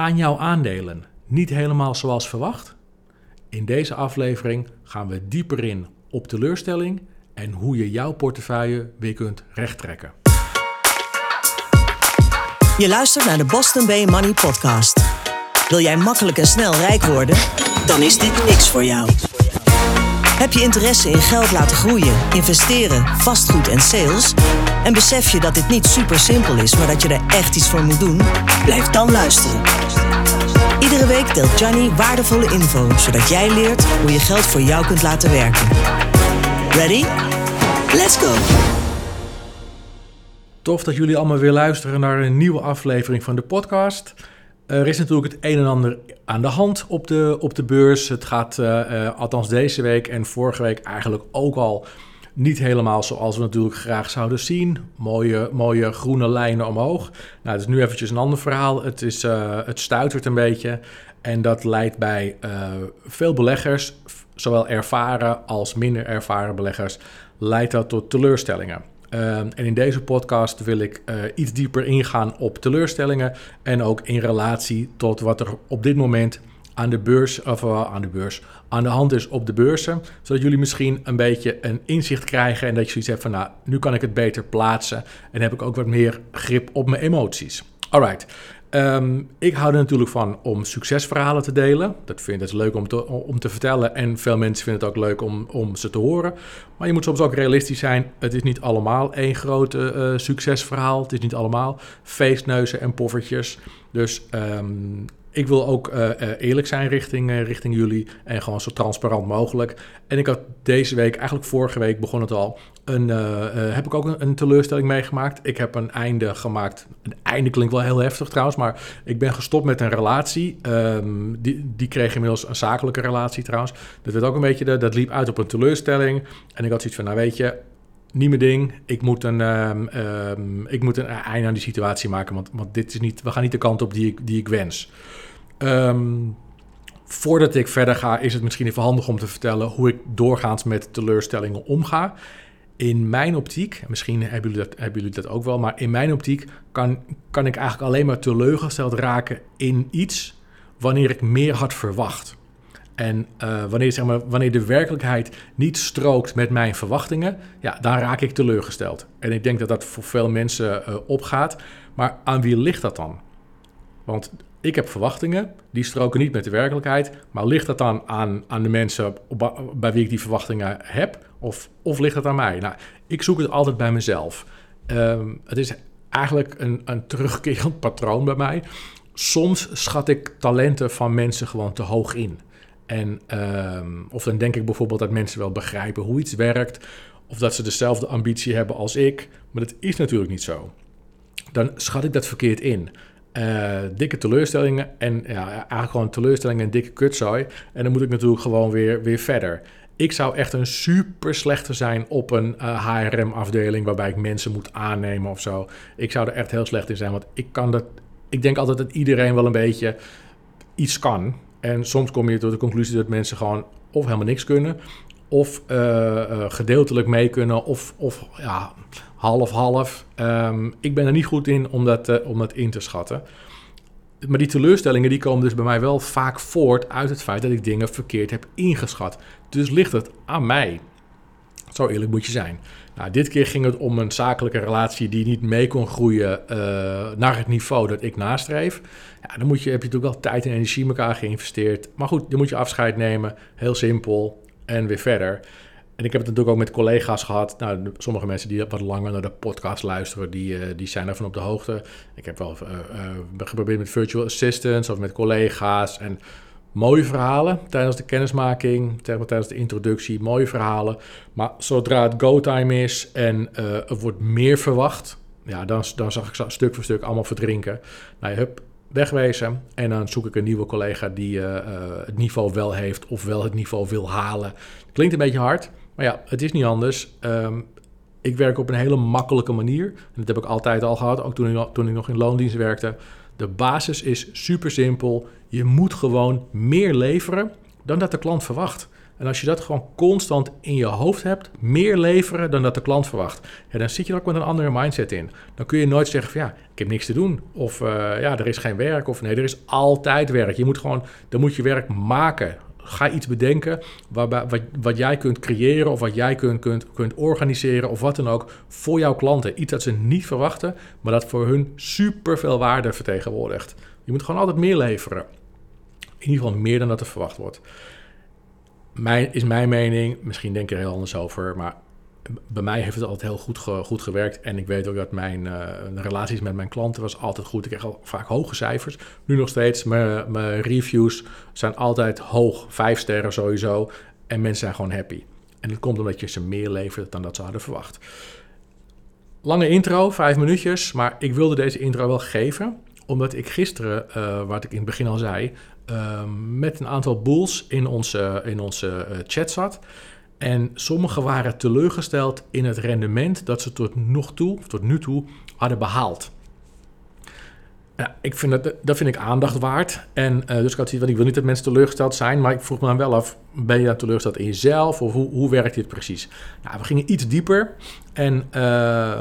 Gaan jouw aandelen niet helemaal zoals verwacht? In deze aflevering gaan we dieper in op teleurstelling en hoe je jouw portefeuille weer kunt rechttrekken. Je luistert naar de Boston Bay Money Podcast. Wil jij makkelijk en snel rijk worden? Dan is dit niks voor jou. Heb je interesse in geld laten groeien, investeren, vastgoed en sales? En besef je dat dit niet super simpel is, maar dat je er echt iets voor moet doen? Blijf dan luisteren. Iedere week deelt Johnny waardevolle info, zodat jij leert hoe je geld voor jou kunt laten werken. Ready? Let's go! Tof dat jullie allemaal weer luisteren naar een nieuwe aflevering van de podcast. Er is natuurlijk het een en ander aan de hand op de, op de beurs. Het gaat, uh, althans deze week en vorige week eigenlijk ook al niet helemaal zoals we natuurlijk graag zouden zien. Mooie, mooie groene lijnen omhoog. Nou, het is nu eventjes een ander verhaal. Het, is, uh, het stuitert een beetje. En dat leidt bij veel beleggers, zowel ervaren als minder ervaren beleggers, leidt dat tot teleurstellingen. Uh, en in deze podcast wil ik uh, iets dieper ingaan op teleurstellingen en ook in relatie tot wat er op dit moment aan de beurs, of aan de beurs, aan de hand is op de beurzen, zodat jullie misschien een beetje een inzicht krijgen en dat je zoiets hebt van, nou, nu kan ik het beter plaatsen en heb ik ook wat meer grip op mijn emoties. Alright. Um, ik hou er natuurlijk van om succesverhalen te delen. Dat vind ik leuk om te, om te vertellen. En veel mensen vinden het ook leuk om, om ze te horen. Maar je moet soms ook realistisch zijn. Het is niet allemaal één grote uh, succesverhaal. Het is niet allemaal feestneuzen en poffertjes. Dus um, ik wil ook uh, uh, eerlijk zijn richting, uh, richting jullie en gewoon zo transparant mogelijk. En ik had deze week, eigenlijk vorige week begon het al, een, heb ik ook een, een, teleurstelling meegemaakt. Ik heb een einde gemaakt. Een einde klinkt wel heel heftig trouwens, maar ik ben gestopt met een relatie. Um, die, die kreeg inmiddels een zakelijke relatie trouwens. Dat werd ook een beetje, dat liep uit op een teleurstelling. En ik had zoiets van, nou weet je, niet mijn ding. Ik moet een, um, um, ik moet een einde aan die situatie maken. Want, want dit is niet, we gaan niet de kant op die ik, die ik wens. Um, voordat ik verder ga, is het misschien even handig om te vertellen hoe ik doorgaans met teleurstellingen omga. In mijn optiek, misschien hebben jullie dat, hebben jullie dat ook wel, maar in mijn optiek kan, kan ik eigenlijk alleen maar teleurgesteld raken in iets wanneer ik meer had verwacht. En uh, wanneer, zeg maar, wanneer de werkelijkheid niet strookt met mijn verwachtingen, ja, dan raak ik teleurgesteld. En ik denk dat dat voor veel mensen uh, opgaat. Maar aan wie ligt dat dan? Want ik heb verwachtingen, die stroken niet met de werkelijkheid. Maar ligt dat dan aan, aan de mensen bij wie ik die verwachtingen heb? Of, of ligt het aan mij? Nou, ik zoek het altijd bij mezelf. Um, het is eigenlijk een, een terugkerend patroon bij mij. Soms schat ik talenten van mensen gewoon te hoog in. En, um, of dan denk ik bijvoorbeeld dat mensen wel begrijpen hoe iets werkt, of dat ze dezelfde ambitie hebben als ik, maar dat is natuurlijk niet zo. Dan schat ik dat verkeerd in. Uh, dikke teleurstellingen en ja, eigenlijk gewoon teleurstellingen en dikke kutzooi. En dan moet ik natuurlijk gewoon weer, weer verder. Ik zou echt een super slechte zijn op een HRM-afdeling waarbij ik mensen moet aannemen of zo. Ik zou er echt heel slecht in zijn, want ik kan dat. Ik denk altijd dat iedereen wel een beetje iets kan. En soms kom je tot de conclusie dat mensen gewoon of helemaal niks kunnen, of uh, gedeeltelijk mee kunnen, of, of ja, half-half. Um, ik ben er niet goed in om dat, uh, om dat in te schatten. Maar die teleurstellingen die komen dus bij mij wel vaak voort uit het feit dat ik dingen verkeerd heb ingeschat. Dus ligt het aan mij. Zo eerlijk moet je zijn. Nou, dit keer ging het om een zakelijke relatie die niet mee kon groeien uh, naar het niveau dat ik nastreef. Ja, dan moet je, heb je natuurlijk wel tijd en energie in elkaar geïnvesteerd. Maar goed, dan moet je afscheid nemen. Heel simpel. En weer verder. En ik heb het natuurlijk ook met collega's gehad. Nou, sommige mensen die wat langer naar de podcast luisteren, die, uh, die zijn ervan op de hoogte. Ik heb wel uh, uh, geprobeerd met virtual assistants of met collega's. En mooie verhalen tijdens de kennismaking, tijdens de introductie, mooie verhalen. Maar zodra het go-time is en er wordt meer verwacht, ja, dan, dan zag ik stuk voor stuk allemaal verdrinken. Nou, hup, wegwezen. En dan zoek ik een nieuwe collega die het niveau wel heeft of wel het niveau wil halen. Klinkt een beetje hard, maar ja, het is niet anders. Um, ik werk op een hele makkelijke manier. En dat heb ik altijd al gehad, ook toen ik, toen ik nog in loondienst werkte. De basis is super simpel. Je moet gewoon meer leveren dan dat de klant verwacht. En als je dat gewoon constant in je hoofd hebt, meer leveren dan dat de klant verwacht, ja, dan zit je er ook met een andere mindset in. Dan kun je nooit zeggen van ja, ik heb niks te doen. Of uh, ja, er is geen werk. Of nee, er is altijd werk. Je moet gewoon, dan moet je werk maken. Ga iets bedenken waarbij, wat, wat jij kunt creëren of wat jij kunt, kunt, kunt organiseren of wat dan ook voor jouw klanten. Iets dat ze niet verwachten, maar dat voor hun super veel waarde vertegenwoordigt. Je moet gewoon altijd meer leveren. In ieder geval meer dan dat er verwacht wordt. Mijn, is mijn mening, misschien denk ik er heel anders over, maar bij mij heeft het altijd heel goed, goed gewerkt. En ik weet ook dat mijn uh, relaties met mijn klanten was altijd goed. Ik kreeg al vaak hoge cijfers. Nu nog steeds. Mijn, mijn reviews zijn altijd hoog. Vijf sterren sowieso. En mensen zijn gewoon happy. En dat komt omdat je ze meer levert dan dat ze hadden verwacht. Lange intro, vijf minuutjes. Maar ik wilde deze intro wel geven. Omdat ik gisteren, uh, wat ik in het begin al zei... Uh, met een aantal boels in onze, in onze chat zat... En sommigen waren teleurgesteld in het rendement dat ze tot, nog toe, tot nu toe hadden behaald. Ja, ik vind dat, dat vind ik aandacht waard. En uh, dus ik had zoiets ik wil niet dat mensen teleurgesteld zijn, maar ik vroeg me dan wel af, ben je teleurgesteld in jezelf of hoe, hoe werkt dit precies? Nou, we gingen iets dieper en uh,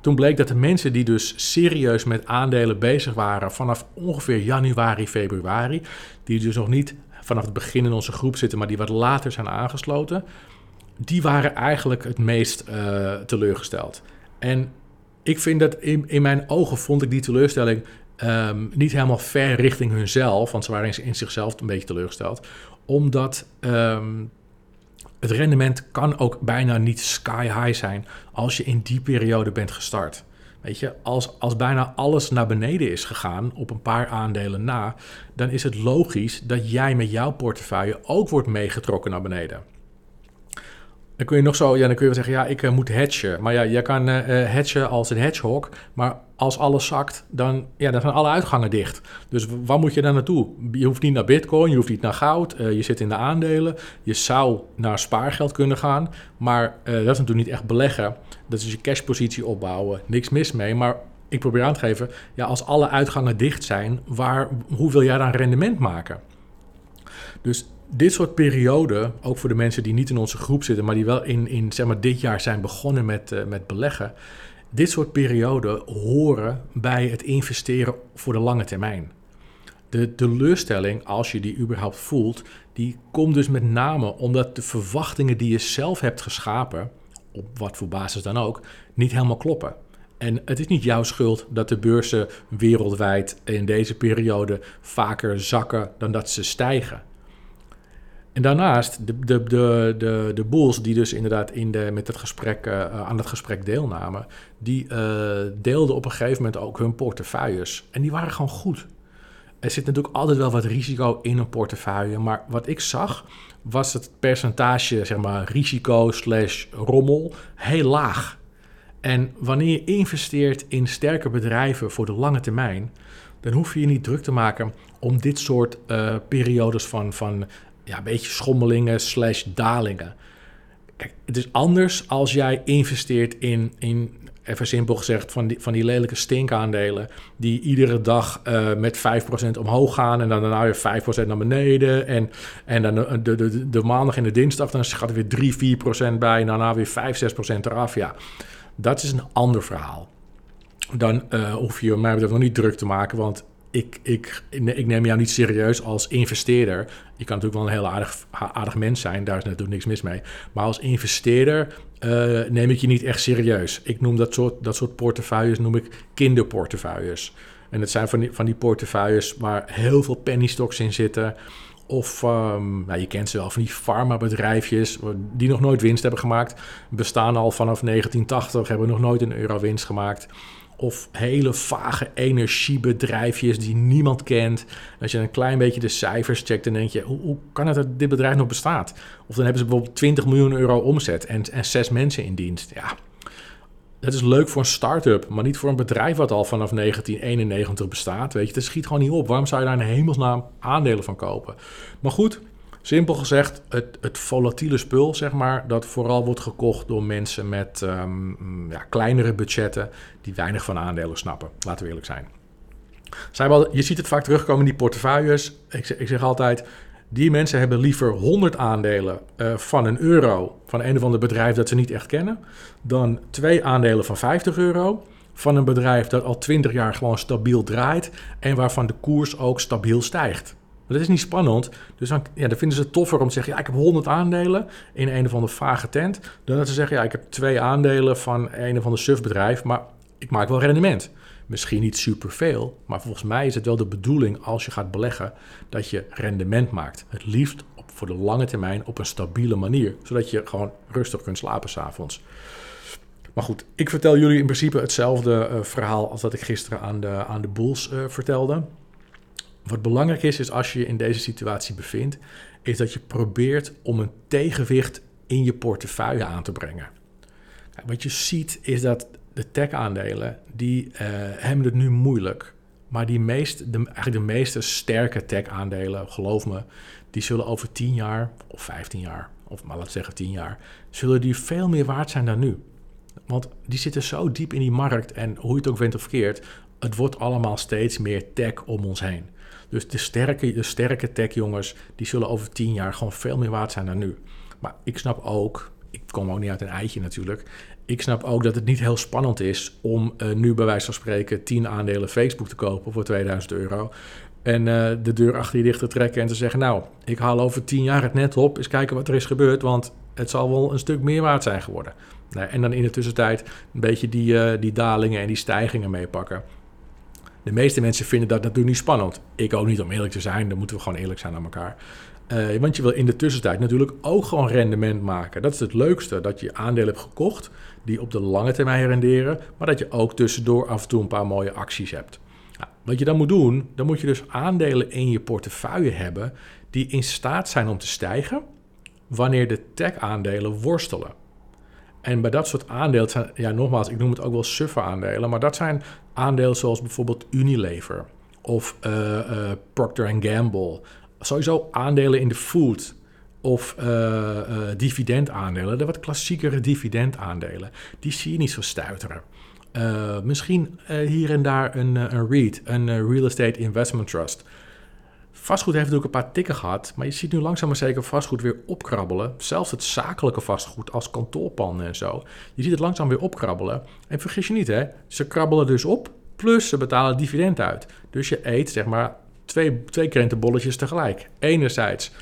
toen bleek dat de mensen die dus serieus met aandelen bezig waren vanaf ongeveer januari, februari, die dus nog niet vanaf het begin in onze groep zitten, maar die wat later zijn aangesloten, die waren eigenlijk het meest uh, teleurgesteld. En ik vind dat in, in mijn ogen vond ik die teleurstelling um, niet helemaal ver richting hunzelf, want ze waren in, zichzelf een beetje teleurgesteld, omdat um, het rendement kan ook bijna niet sky high zijn als je in die periode bent gestart. Weet je, als, als bijna alles naar beneden is gegaan op een paar aandelen na, dan is het logisch dat jij met jouw portefeuille ook wordt meegetrokken naar beneden. Dan kun je nog zo, ja, dan kun je wel zeggen, ja, ik uh, moet hedgen. Maar ja, je kan uh, hedgen als een hedgehog, maar als alles zakt, dan, ja, dan zijn alle uitgangen dicht. Dus waar moet je dan naartoe? Je hoeft niet naar bitcoin, je hoeft niet naar goud, je zit in de aandelen. Je zou naar spaargeld kunnen gaan, maar dat is natuurlijk niet echt beleggen. Dat is je cashpositie opbouwen, niks mis mee, maar ik probeer aan te geven, ja, als alle uitgangen dicht zijn, waar, hoe wil jij dan rendement maken? Dus dit soort perioden, ook voor de mensen die niet in onze groep zitten, maar die wel in, in zeg maar, dit jaar zijn begonnen met, uh, met beleggen. Dit soort perioden horen bij het investeren voor de lange termijn. De teleurstelling, als je die überhaupt voelt, die komt dus met name omdat de verwachtingen die je zelf hebt geschapen, op wat voor basis dan ook, niet helemaal kloppen. En het is niet jouw schuld dat de beurzen wereldwijd in deze periode vaker zakken dan dat ze stijgen. En daarnaast, de, de, de, de, de boels die dus inderdaad in de, met het gesprek, uh, aan het gesprek deelnamen, die uh, deelden op een gegeven moment ook hun portefeuilles. En die waren gewoon goed. Er zit natuurlijk altijd wel wat risico in een portefeuille, maar wat ik zag was het percentage, zeg maar, risico slash rommel heel laag. En wanneer je investeert in sterke bedrijven voor de lange termijn, dan hoef je je niet druk te maken om dit soort uh, periodes van, van ja, een beetje schommelingen slash dalingen. Kijk, het is anders als jij investeert in, in even simpel gezegd, van die, van die lelijke stinkandelen... die iedere dag uh, met 5% omhoog gaan en dan daarna weer 5% naar beneden. En, en dan de, de, de, de maandag en de dinsdag, dan gaat er weer 3, 4% bij... en daarna weer 5, 6% eraf, ja. Dat is een ander verhaal. Dan uh, hoef je mij betreft nog niet druk te maken, want ik, ik, ik neem jou niet serieus als investeerder. Je kan natuurlijk wel een heel aardig, aardig mens zijn, daar is natuurlijk niks mis mee. Maar als investeerder uh, neem ik je niet echt serieus. Ik noem dat soort, dat soort portefeuilles noem ik kinderportefeuilles. En het zijn van die, portefeuilles waar heel veel penny stocks in zitten. Of nou, je kent ze wel van die farmabedrijfjes die nog nooit winst hebben gemaakt. Bestaan al vanaf 1980, hebben nog nooit een euro winst gemaakt of hele vage energiebedrijfjes die niemand kent. Als je een klein beetje de cijfers checkt, dan denk je: hoe, kan het dat dit bedrijf nog bestaat? Of dan hebben ze bijvoorbeeld 20 miljoen euro omzet en, en zes mensen in dienst. Ja, dat is leuk voor een start-up, maar niet voor een bedrijf wat al vanaf 1991 bestaat. Weet je, het schiet gewoon niet op. Waarom zou je daar in hemelsnaam aandelen van kopen? Maar goed, Simpel gezegd, het, het volatiele spul, zeg maar, dat vooral wordt gekocht door mensen met um, ja, kleinere budgetten die weinig van aandelen snappen. Laten we eerlijk zijn. Zij wel, je ziet het vaak terugkomen in die portefeuilles. Ik, ik zeg altijd, Die mensen hebben liever 100 aandelen uh, van een euro van een of ander bedrijf dat ze niet echt kennen, dan twee aandelen van 50 euro van een bedrijf dat al 20 jaar gewoon stabiel draait en waarvan de koers ook stabiel stijgt. Dat is niet spannend. Dus dan, ja, dan vinden ze het toffer om te zeggen: ja, ik heb 100 aandelen in een of andere vage tent. Dan dat ze zeggen: ja, ik heb twee aandelen van een of ander surfbedrijf, maar ik maak wel rendement. Misschien niet superveel, maar volgens mij is het wel de bedoeling als je gaat beleggen dat je rendement maakt. Het liefst op, voor de lange termijn op een stabiele manier, zodat je gewoon rustig kunt slapen s'avonds. Maar goed, ik vertel jullie in principe hetzelfde uh, verhaal als dat ik gisteren aan de, aan de Bulls uh, vertelde. Wat belangrijk is, is als je je in deze situatie bevindt, is dat je probeert om een tegenwicht in je portefeuille aan te brengen. Wat je ziet is dat de tech-aandelen, die uh, hebben het nu moeilijk. Maar die meest, de, eigenlijk de meeste sterke tech-aandelen, geloof me, die zullen over 10 jaar of 15 jaar, of maar laten zeggen 10 jaar, zullen die veel meer waard zijn dan nu. Want die zitten zo diep in die markt en hoe je het ook went of verkeerd, het wordt allemaal steeds meer tech om ons heen. Dus de sterke, de sterke tech-jongens, die zullen over 10 jaar gewoon veel meer waard zijn dan nu. Maar ik snap ook, ik kom ook niet uit een eitje natuurlijk ik snap ook dat het niet heel spannend is om uh, nu bij wijze van spreken 10 aandelen Facebook te kopen voor 2000 euro. En uh, de deur achter je dicht te trekken en te zeggen: Nou, ik haal over 10 jaar het net op, eens kijken wat er is gebeurd, want het zal wel een stuk meer waard zijn geworden. En dan in de tussentijd een beetje die, uh, die dalingen en die stijgingen meepakken. De meeste mensen vinden dat natuurlijk niet spannend. Ik ook niet, om eerlijk te zijn. Dan moeten we gewoon eerlijk zijn aan elkaar. Uh, want je wil in de tussentijd natuurlijk ook gewoon rendement maken. Dat is het leukste, dat je aandelen hebt gekocht die op de lange termijn renderen, maar dat je ook tussendoor af en toe een paar mooie acties hebt. Nou, wat je dan moet doen, dan moet je dus aandelen in je portefeuille hebben die in staat zijn om te stijgen wanneer de tech-aandelen worstelen. En bij dat soort aandelen, zijn, ja nogmaals, ik noem het ook wel suffer aandelen, maar dat zijn aandelen zoals bijvoorbeeld Unilever of uh, uh, Procter Gamble. Sowieso aandelen in de food, of uh, dividendaandelen, de wat klassiekere dividendaandelen, die zie je niet zo stuiteren. Misschien hier en daar een, een REIT, een Real Estate Investment Trust. Vastgoed heeft natuurlijk een paar tikken gehad, maar je ziet nu langzaam maar zeker vastgoed weer opkrabbelen. Zelfs het zakelijke vastgoed als kantoorpanden en zo. Je ziet het langzaam weer opkrabbelen. En vergis je niet, hè, ze krabbelen dus op, plus ze betalen dividend uit. Dus je eet zeg maar twee, twee krentenbolletjes tegelijk. Enerzijds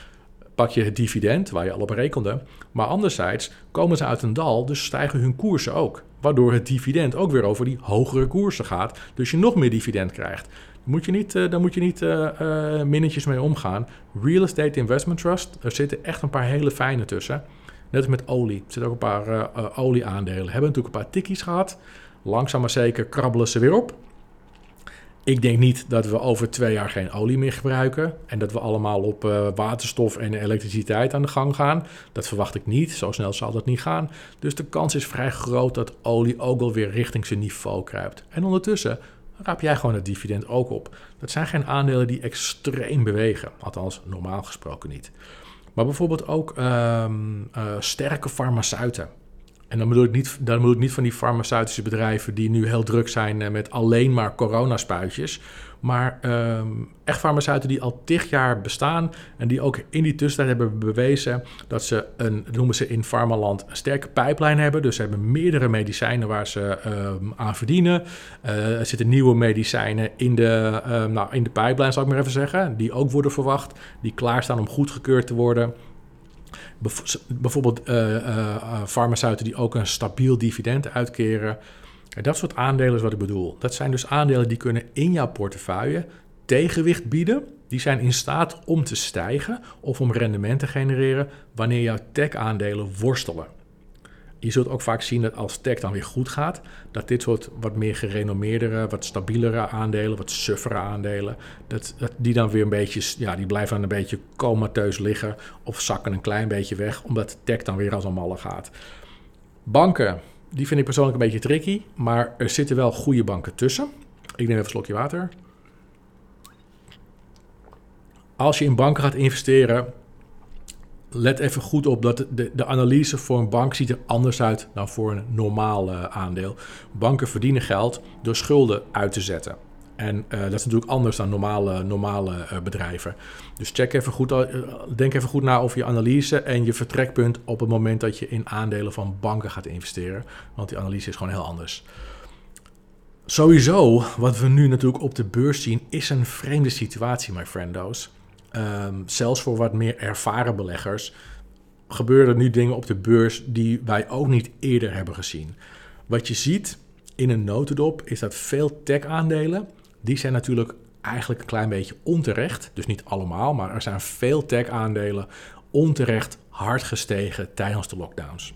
pak je het dividend, waar je al op rekende. Maar anderzijds komen ze uit een dal, dus stijgen hun koersen ook. Waardoor het dividend ook weer over die hogere koersen gaat. Dus je nog meer dividend krijgt. Moet je niet, uh, daar moet je niet uh, uh, minnetjes mee omgaan. Real Estate Investment Trust, er zitten echt een paar hele fijne tussen. Net als met olie. Er zitten ook een paar olieaandelen. Hebben natuurlijk een paar tikkies gehad. Langzaam maar zeker krabbelen ze weer op. Ik denk niet dat we over twee jaar geen olie meer gebruiken en dat we allemaal op uh, waterstof en elektriciteit aan de gang gaan. Dat verwacht ik niet. Zo snel zal dat niet gaan. Dus de kans is vrij groot dat olie ook wel weer richting zijn niveau kruipt. En ondertussen raap jij gewoon het dividend ook op. Dat zijn geen aandelen die extreem bewegen. Althans, normaal gesproken niet. Maar bijvoorbeeld ook uh, uh, sterke farmaceuten. En dan bedoel, ik niet, dan bedoel ik niet van die farmaceutische bedrijven die nu heel druk zijn eh, met alleen maar coronaspuitjes. Maar um, echt farmaceuten die al tig jaar bestaan en die ook in die tussentijd hebben bewezen dat ze een, noemen ze in farmaland, een sterke pijplijn hebben. Dus ze hebben meerdere medicijnen waar ze um, aan verdienen. Uh, er zitten nieuwe medicijnen in de, um, nou, in de pijplijn, zal ik maar even zeggen, die ook worden verwacht, die klaarstaan om goedgekeurd te worden. Bijvoorbeeld uh, farmaceuten die ook een stabiel dividend uitkeren. Dat soort aandelen is wat ik bedoel. Dat zijn dus aandelen die kunnen in jouw portefeuille tegenwicht bieden. Die zijn in staat om te stijgen of om rendement te genereren wanneer jouw tech-aandelen worstelen. Je zult ook vaak zien dat als tech dan weer goed gaat, dat dit soort wat meer gerenommeerdere, wat stabielere aandelen, wat suffere aandelen, dat, die dan weer een beetje, ja, die blijven dan een beetje comateus liggen of zakken een klein beetje weg, omdat tech dan weer als een malle gaat. Banken, die vind ik persoonlijk een beetje tricky, maar er zitten wel goede banken tussen. Ik neem even een slokje water. Als je in banken gaat investeren, let even goed op dat de, de analyse voor een bank ziet er anders uit dan voor een normaal uh, aandeel. Banken verdienen geld door schulden uit te zetten. En dat is natuurlijk anders dan normale, normale bedrijven. Dus check even goed, denk even goed na over je analyse en je vertrekpunt op het moment dat je in aandelen van banken gaat investeren. Want die analyse is gewoon heel anders. Sowieso, wat we nu natuurlijk op de beurs zien, is een vreemde situatie, my friendos. Um, zelfs voor wat meer ervaren beleggers gebeuren nu dingen op de beurs die wij ook niet eerder hebben gezien. Wat je ziet in een notendop is dat veel tech-aandelen, die zijn natuurlijk eigenlijk een klein beetje onterecht, dus niet allemaal, maar er zijn veel tech-aandelen onterecht hard gestegen tijdens de lockdowns.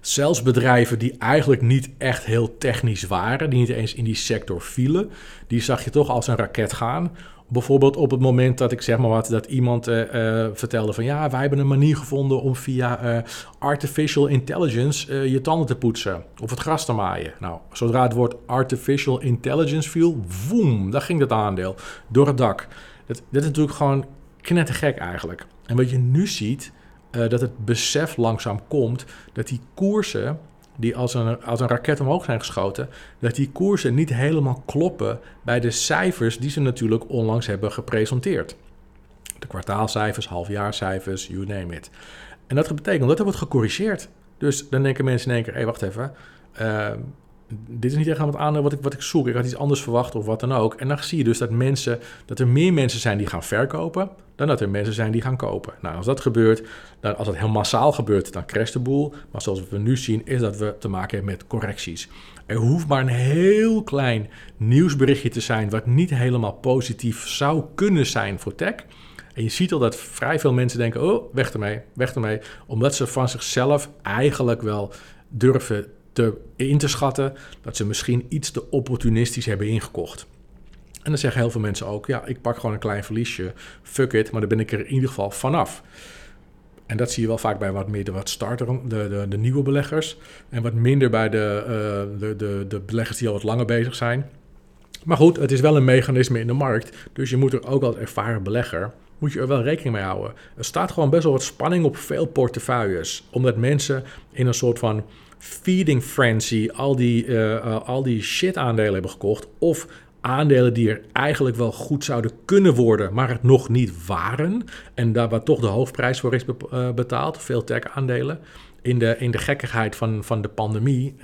Zelfs bedrijven die eigenlijk niet echt heel technisch waren, die niet eens in die sector vielen, die zag je toch als een raket gaan. Bijvoorbeeld op het moment dat ik zeg maar wat, dat iemand uh, vertelde van ja, wij hebben een manier gevonden om via uh, artificial intelligence je tanden te poetsen of het gras te maaien. Nou, zodra het woord artificial intelligence viel, woem, daar ging dat aandeel door het dak. Dat, dit is natuurlijk gewoon knettergek eigenlijk. En wat je nu ziet, dat het besef langzaam komt dat die koersen die als een, als een raket omhoog zijn geschoten, dat die koersen niet helemaal kloppen bij de cijfers die ze natuurlijk onlangs hebben gepresenteerd. De kwartaalcijfers, halfjaarcijfers, you name it. En dat betekent dat er wordt gecorrigeerd. Dus dan denken mensen in één keer, hé, hey, wacht even, uh, dit is niet echt aan het aandeel wat ik, wat ik zoek. Ik had iets anders verwacht of wat dan ook. En dan zie je dus dat, mensen, dat er meer mensen zijn die gaan verkopen dan dat er mensen zijn die gaan kopen. Nou, als dat gebeurt, dan, als dat heel massaal gebeurt, dan crasht de boel. Maar zoals we nu zien, is dat we te maken hebben met correcties. Er hoeft maar een heel klein nieuwsberichtje te zijn wat niet helemaal positief zou kunnen zijn voor tech. En je ziet al dat vrij veel mensen denken: oh, weg ermee, weg ermee. Omdat ze van zichzelf eigenlijk wel durven te, in te schatten dat ze misschien iets te opportunistisch hebben ingekocht. En dan zeggen heel veel mensen ook, ja, ik pak gewoon een klein verliesje, fuck it, maar dan ben ik er in ieder geval vanaf. En dat zie je wel vaak bij wat meer de wat starter, de, de, de nieuwe beleggers. En wat minder bij de, uh, de, de, de beleggers die al wat langer bezig zijn. Maar goed, het is wel een mechanisme in de markt. Dus je moet er ook als ervaren belegger, moet je er wel rekening mee houden. Er staat gewoon best wel wat spanning op veel portefeuilles. Omdat mensen in een soort van feeding frenzy al die, uh, al die shit aandelen hebben gekocht. Of aandelen die er eigenlijk wel goed zouden kunnen worden, maar het nog niet waren. En daar waar toch de hoofdprijs voor is eh, betaald, veel tech-aandelen. In de, in de gekkigheid van, van de pandemie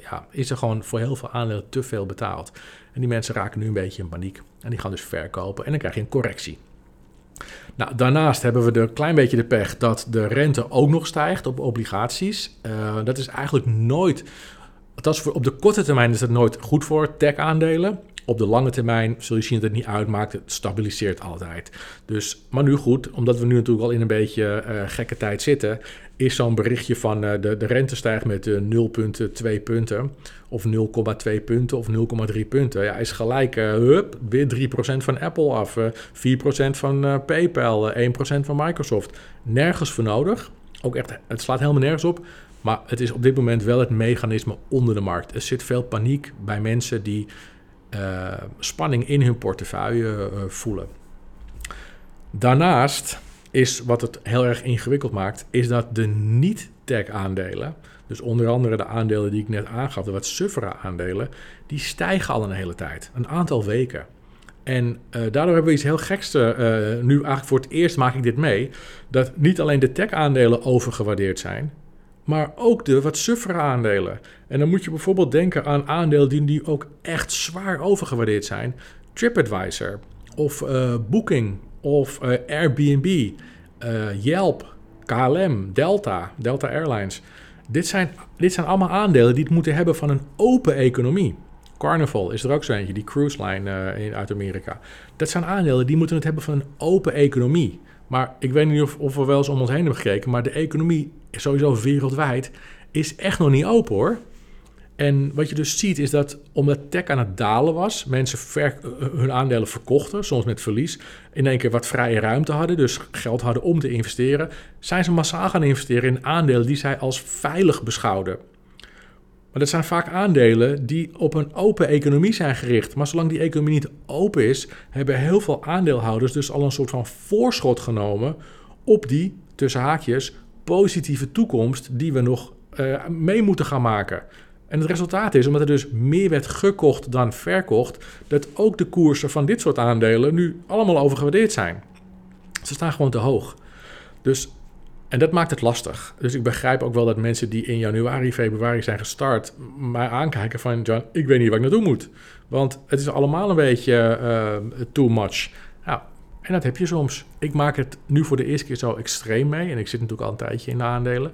ja, is er gewoon voor heel veel aandelen te veel betaald. En die mensen raken nu een beetje in paniek. En die gaan dus verkopen en dan krijg je een correctie. Nou, daarnaast hebben we een klein beetje de pech dat de rente ook nog stijgt op obligaties. Uh, dat is eigenlijk nooit, althans op de korte termijn is dat nooit goed voor tech-aandelen. Op de lange termijn zul je zien dat het niet uitmaakt. Het stabiliseert altijd. Dus, maar nu goed, omdat we nu natuurlijk al in een beetje uh, gekke tijd zitten, is zo'n berichtje van uh, de, de rente stijgt met uh, 0,2 punten of 0,2 punten of 0,3 punten. Ja, is gelijk, hup, weer 3% van Apple af, 4% van PayPal, 1% van Microsoft. Nergens voor nodig. Ook echt, het slaat helemaal nergens op. Maar het is op dit moment wel het mechanisme onder de markt. Er zit veel paniek bij mensen die uh, spanning in hun portefeuille uh, voelen. Daarnaast is wat het heel erg ingewikkeld maakt, is dat de niet-tech aandelen, dus onder andere de aandelen die ik net aangaf, de wat suffere aandelen, die stijgen al een hele tijd, een aantal weken. En uh, daardoor hebben we iets heel geks. Nu eigenlijk voor het eerst maak ik dit mee. Dat niet alleen de tech-aandelen overgewaardeerd zijn maar ook de wat suffere aandelen. En dan moet je bijvoorbeeld denken aan aandelen die, ook echt zwaar overgewaardeerd zijn. TripAdvisor of uh, Booking of uh, Airbnb, uh, Yelp, KLM, Delta, Delta Airlines. Dit zijn, dit zijn allemaal aandelen die het moeten hebben van een open economie. Carnival is er ook zo eentje, die cruise line in, uit Amerika. Dat zijn aandelen die moeten het hebben van een open economie. Maar ik weet niet of, of we wel eens om ons heen hebben gekeken, maar de economie sowieso wereldwijd, is echt nog niet open hoor. En wat je dus ziet is dat omdat tech aan het dalen was, mensen ver, hun aandelen verkochten, soms met verlies, in één keer wat vrije ruimte hadden, dus geld hadden om te investeren, zijn ze massaal gaan investeren in aandelen die zij als veilig beschouwden. Maar dat zijn vaak aandelen die op een open economie zijn gericht. Maar zolang die economie niet open is, hebben heel veel aandeelhouders dus al een soort van voorschot genomen op die, tussen haakjes, positieve toekomst die we nog uh, mee moeten gaan maken. En het resultaat is, omdat er dus meer werd gekocht dan verkocht, dat ook de koersen van dit soort aandelen nu allemaal overgewaardeerd zijn. Ze staan gewoon te hoog. Dus, en dat maakt het lastig. Dus ik begrijp ook wel dat mensen die in januari, februari zijn gestart, mij aankijken van, ik weet niet waar ik naartoe moet. Want het is allemaal een beetje uh, too much. Nou, en dat heb je soms. Ik maak het nu voor de eerste keer zo extreem mee. En ik zit natuurlijk al een tijdje in de aandelen.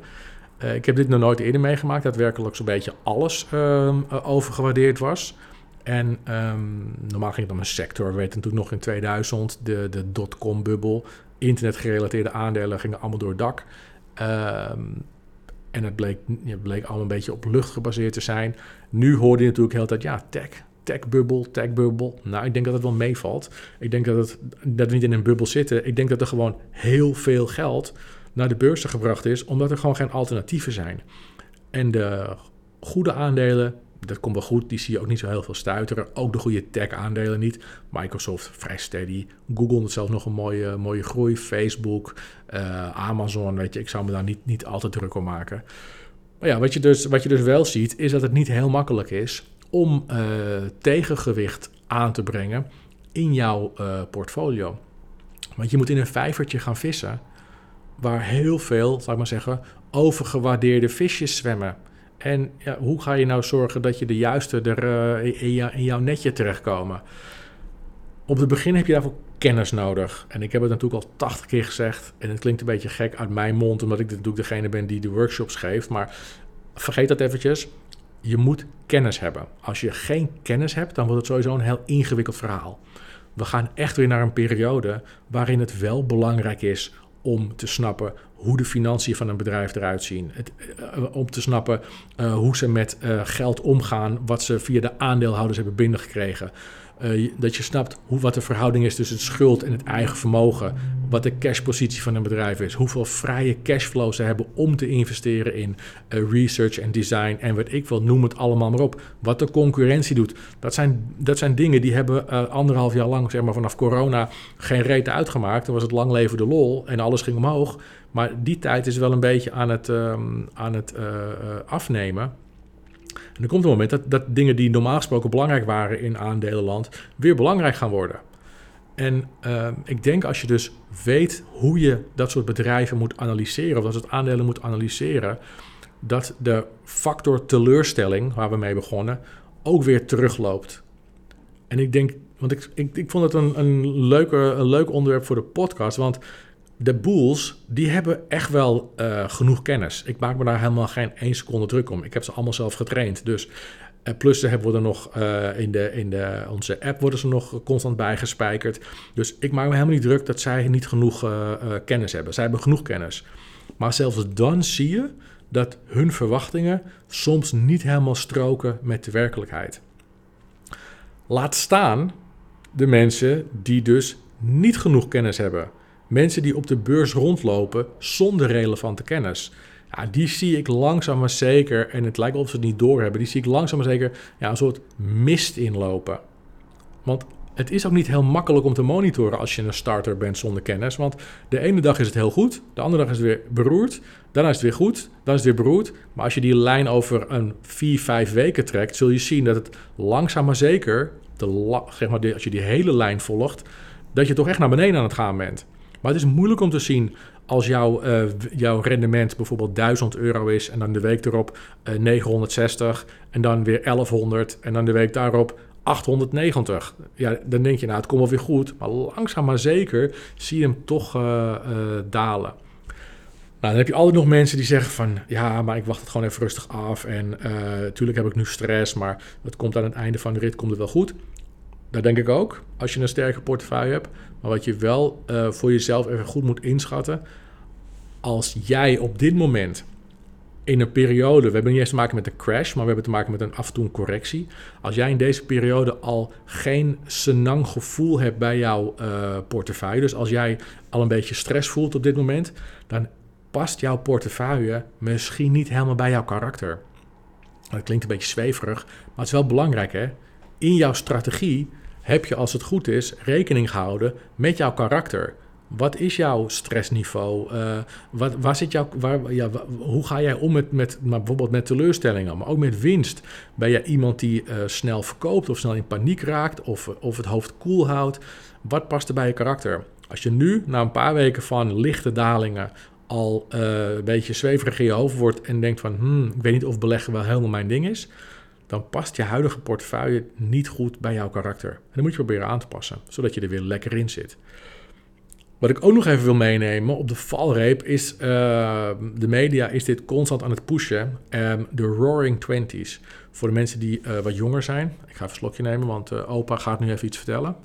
Uh, ik heb dit nog nooit eerder meegemaakt. Dat werkelijk zo'n beetje alles uh, overgewaardeerd was. En um, normaal ging het om een sector. We weten natuurlijk nog in 2000 de, de dotcom-bubbel. Internetgerelateerde aandelen gingen allemaal door het dak. Um, en het bleek, het bleek allemaal een beetje op lucht gebaseerd te zijn. Nu hoorde je natuurlijk heel tijd, ja, tech, tech-bubbel, tech-bubbel. Nou, ik denk dat het wel meevalt. Ik denk dat, het, dat we niet in een bubbel zitten. Ik denk dat er gewoon heel veel geld naar de beurzen gebracht is, omdat er gewoon geen alternatieven zijn. En de goede aandelen, dat komt wel goed, die zie je ook niet zo heel veel stuiteren. Ook de goede tech-aandelen niet. Microsoft vrij steady. Google het zelfs nog een mooie, mooie groei. Facebook, uh, Amazon, weet je, ik zou me daar niet, niet altijd druk om maken. Maar ja, wat je, dus, wat je dus wel ziet, is dat het niet heel makkelijk is om uh, tegengewicht aan te brengen in jouw uh, portfolio. Want je moet in een vijvertje gaan vissen waar heel veel, zal ik maar zeggen, overgewaardeerde visjes zwemmen. En ja, hoe ga je nou zorgen dat je de juiste er uh, in, jou, in, jouw netje terechtkomen? Op het begin heb je daarvoor kennis nodig. En ik heb het natuurlijk al 80 keer gezegd. En het klinkt een beetje gek uit mijn mond, omdat ik natuurlijk degene ben die de workshops geeft. Maar vergeet dat eventjes. Je moet kennis hebben. Als je geen kennis hebt, dan wordt het sowieso een heel ingewikkeld verhaal. We gaan echt weer naar een periode waarin het wel belangrijk is om te snappen hoe de financiën van een bedrijf eruit zien. Het, uh, om te snappen uh, hoe ze met uh, geld omgaan, wat ze via de aandeelhouders hebben binnengekregen. Uh, dat je snapt hoe, wat de verhouding is tussen schuld en het eigen vermogen. Wat de cashpositie van een bedrijf is. Hoeveel vrije cashflow ze hebben om te investeren in research en design. En wat ik wil, noem het allemaal maar op. Wat de concurrentie doet. Dat zijn, dat zijn dingen die hebben anderhalf jaar lang, zeg maar vanaf corona, geen reet uitgemaakt. Dan was het lang leven de lol en alles ging omhoog. Maar die tijd is wel een beetje aan het, um, aan het afnemen. En er komt een moment dat, dat dingen die normaal gesproken belangrijk waren in aandelenland weer belangrijk gaan worden. En uh, ik denk als je dus weet hoe je dat soort bedrijven moet analyseren, of dat soort aandelen moet analyseren, dat de factor teleurstelling, waar we mee begonnen, ook weer terugloopt. En ik denk, want ik, ik, vond het een, een, een leuk onderwerp voor de podcast, want de Bulls, die hebben echt wel uh, genoeg kennis. Ik maak me daar helemaal geen één seconde druk om. Ik heb ze allemaal zelf getraind. Dus uh, plus ze er nog uh, in, de, in de, onze app worden ze nog constant bijgespijkerd. Dus ik maak me helemaal niet druk dat zij niet genoeg kennis hebben. Zij hebben genoeg kennis. Maar zelfs dan zie je dat hun verwachtingen soms niet helemaal stroken met de werkelijkheid. Laat staan de mensen die dus niet genoeg kennis hebben. Mensen die op de beurs rondlopen zonder relevante kennis. Ja, die zie ik langzaam maar zeker, en het lijkt alsof ze het niet doorhebben, die zie ik langzaam maar zeker ja, een soort mist inlopen. Want het is ook niet heel makkelijk om te monitoren als je een starter bent zonder kennis. Want de ene dag is het heel goed, de andere dag is het weer beroerd, dan is het weer goed, dan is het weer beroerd. Maar als je die lijn over een 4, 5 weken trekt, zul je zien dat het langzaam maar zeker, de, zeg maar, als je die hele lijn volgt, dat je toch echt naar beneden aan het gaan bent. Maar het is moeilijk om te zien als jouw, uh, jouw rendement bijvoorbeeld 1000 euro is en dan de week erop uh, 960 en dan weer 1100 en dan de week daarop 890. Ja, dan denk je, nou, het komt wel weer goed. Maar langzaam maar zeker zie je hem toch uh, dalen. Nou, dan heb je altijd nog mensen die zeggen van... ja, maar ik wacht het gewoon even rustig af... en natuurlijk heb ik nu stress... maar het komt aan het einde van de rit komt het wel goed. Dat denk ik ook, als je een sterke portefeuille hebt. Maar wat je wel uh, voor jezelf even goed moet inschatten. Als jij op dit moment in een periode, we hebben niet eens te maken met een crash, maar we hebben te maken met een af en toe correctie. Als jij in deze periode al geen senang gevoel hebt bij jouw uh, portefeuille, dus als jij al een beetje stress voelt op dit moment, dan past jouw portefeuille misschien niet helemaal bij jouw karakter. Dat klinkt een beetje zweverig, maar het is wel belangrijk hè. In jouw strategie heb je, als het goed is, rekening gehouden met jouw karakter. Wat is jouw stressniveau? Uh, wat, waar zit jouw, waar, ja, hoe ga jij om met, met maar bijvoorbeeld met teleurstellingen, maar ook met winst? Ben jij iemand die uh, snel verkoopt of snel in paniek raakt of, of het hoofd koel houdt? Wat past er bij je karakter? Als je nu na een paar weken van lichte dalingen al uh, een beetje zweverig in je hoofd wordt en denkt van, hmm, ik weet niet of beleggen wel helemaal mijn ding is, dan past je huidige portefeuille niet goed bij jouw karakter. En dan moet je proberen aan te passen, zodat je er weer lekker in zit. Wat ik ook nog even wil meenemen op de valreep is, uh, de media is dit constant aan het pushen. Um, de Roaring Twenties. Voor de mensen die uh, wat jonger zijn. Ik ga even een slokje nemen, want uh, opa gaat nu even iets vertellen.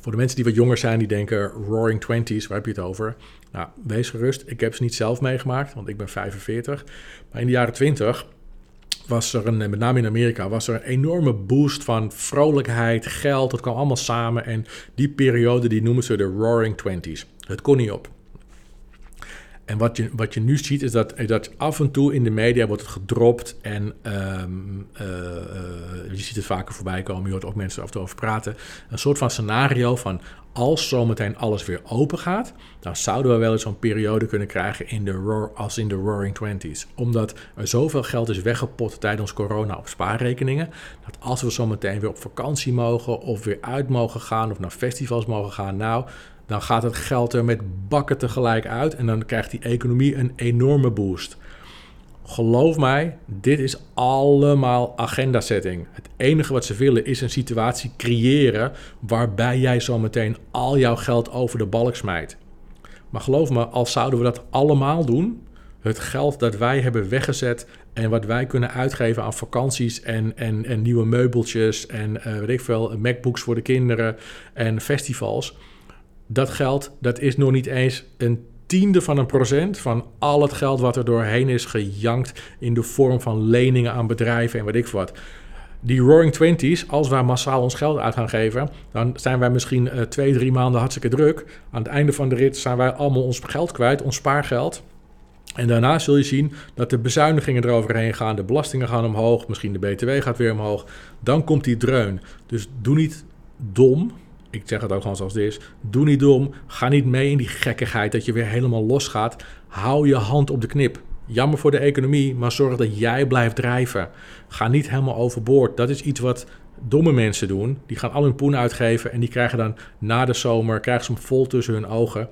Voor de mensen die wat jonger zijn, die denken Roaring Twenties, waar heb je het over? Nou, wees gerust, ik heb ze niet zelf meegemaakt, want ik ben 45. Maar in de jaren 20 was er een, met name in Amerika, was er een enorme boost van vrolijkheid, geld. Dat kwam allemaal samen. En die periode die noemen ze de Roaring Twenties. Het kon niet op. En wat je, wat je nu ziet is dat, dat af en toe in de media wordt het gedropt. En um, uh, uh, je ziet het vaker voorbij komen. Je hoort ook mensen af en toe over praten. Een soort van scenario van als zometeen alles weer open gaat, dan zouden we wel eens zo'n periode kunnen krijgen in de roar, als in de Roaring Twenties. Omdat er zoveel geld is weggepot tijdens corona op spaarrekeningen, dat als we zometeen weer op vakantie mogen of weer uit mogen gaan of naar festivals mogen gaan, nou, dan gaat het geld er met bakken tegelijk uit en dan krijgt die economie een enorme boost. Geloof mij, dit is allemaal agenda setting. Het enige wat ze willen is een situatie creëren waarbij jij zo meteen al jouw geld over de balk smijt. Maar geloof me, als zouden we dat allemaal doen, het geld dat wij hebben weggezet en wat wij kunnen uitgeven aan vakanties en, en, en nieuwe meubeltjes en uh, weet ik veel, MacBooks voor de kinderen en festivals, dat geld dat is nog niet eens een tiende van een procent van al het geld wat er doorheen is gejankt in de vorm van leningen aan bedrijven en weet ik wat. Die Roaring Twenties, als wij massaal ons geld uit gaan geven, dan zijn wij misschien uh, twee, drie maanden hartstikke druk. Aan het einde van de rit zijn wij allemaal ons geld kwijt, ons spaargeld. En daarna zul je zien dat de bezuinigingen eroverheen gaan, de belastingen gaan omhoog, misschien de BTW gaat weer omhoog. Dan komt die dreun. Dus doe niet dom, ik zeg het ook gewoon zoals het is. Doe niet dom. Ga niet mee in die gekkigheid dat je weer helemaal los gaat. Hou je hand op de knip. Jammer voor de economie, maar zorg dat jij blijft drijven. Ga niet helemaal overboord. Dat is iets wat domme mensen doen. Die gaan al hun poen uitgeven en die krijgen dan na de zomer krijgen ze hem vol tussen hun ogen.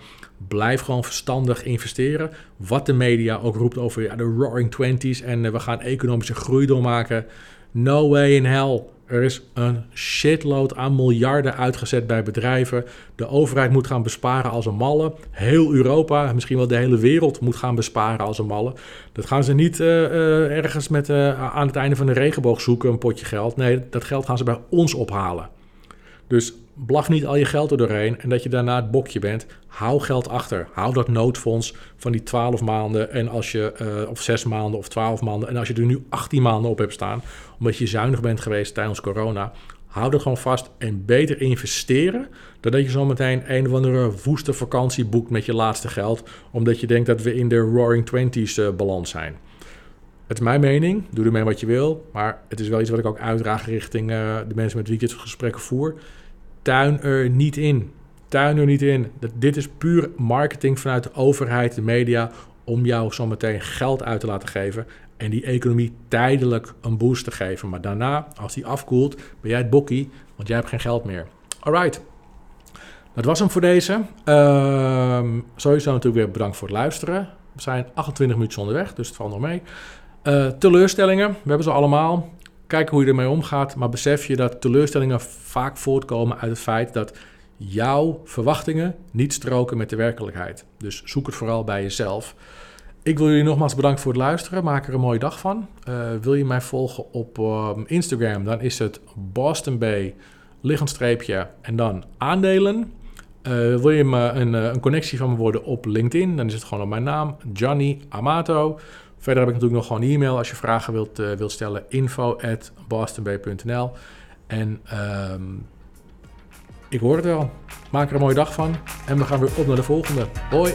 Blijf gewoon verstandig investeren. Wat de media ook roept over de roaring twenties en eh, we gaan economische groei doormaken. No way in hell. Er is een shitload aan miljarden uitgezet bij bedrijven. De overheid moet gaan besparen als een malle. Heel Europa, misschien wel de hele wereld, moet gaan besparen als een malle. Dat gaan ze niet uh, uh, ergens met, uh, aan het einde van de regenboog zoeken, een potje geld. Nee, dat geld gaan ze bij ons ophalen. Dus blaf niet al je geld er doorheen en dat je daarna het bokje bent. Hou geld achter. Hou dat noodfonds van die 12 maanden en als je, uh, of 6 maanden of 12 maanden. En als je er nu 18 maanden op hebt staan, omdat je zuinig bent geweest tijdens corona. Hou dat gewoon vast en beter investeren dan dat je zometeen een of andere woeste vakantie boekt met je laatste geld. Omdat je denkt dat we in de Roaring Twenties uh, balans zijn. Het is mijn mening, doe ermee wat je wil. Maar het is wel iets wat ik ook uitdraag richting uh, de mensen met wie ik gesprekken voer. Tuin er niet in. Tuin er niet in. Dit is puur marketing vanuit de overheid, de media, om jou zometeen geld uit te laten geven en die economie tijdelijk een boost te geven. Maar daarna, als die afkoelt, ben jij het bokkie, want jij hebt geen geld meer. Alright. Dat was hem voor deze. Uh, sowieso natuurlijk weer bedankt voor het luisteren. We zijn 28 minuten onderweg, dus het valt nog mee. Uh, teleurstellingen, we hebben ze allemaal. Kijken hoe je ermee omgaat, maar besef je dat teleurstellingen vaak voortkomen uit het feit dat jouw verwachtingen niet stroken met de werkelijkheid. Dus zoek het vooral bij jezelf. Ik wil jullie nogmaals bedanken voor het luisteren. Maak er een mooie dag van. Uh, wil je mij volgen op uh, Instagram, dan is het Boston Bay, liggend streepje en dan aandelen. Uh, wil je me een, een, connectie van me worden op LinkedIn, dan is het gewoon op mijn naam, Johnny Amato. Verder heb ik natuurlijk nog gewoon e-mail als je vragen wilt, wilt stellen, info. En ehm, ik hoor het wel. Maak er een mooie dag van en we gaan weer op naar de volgende. Hoi!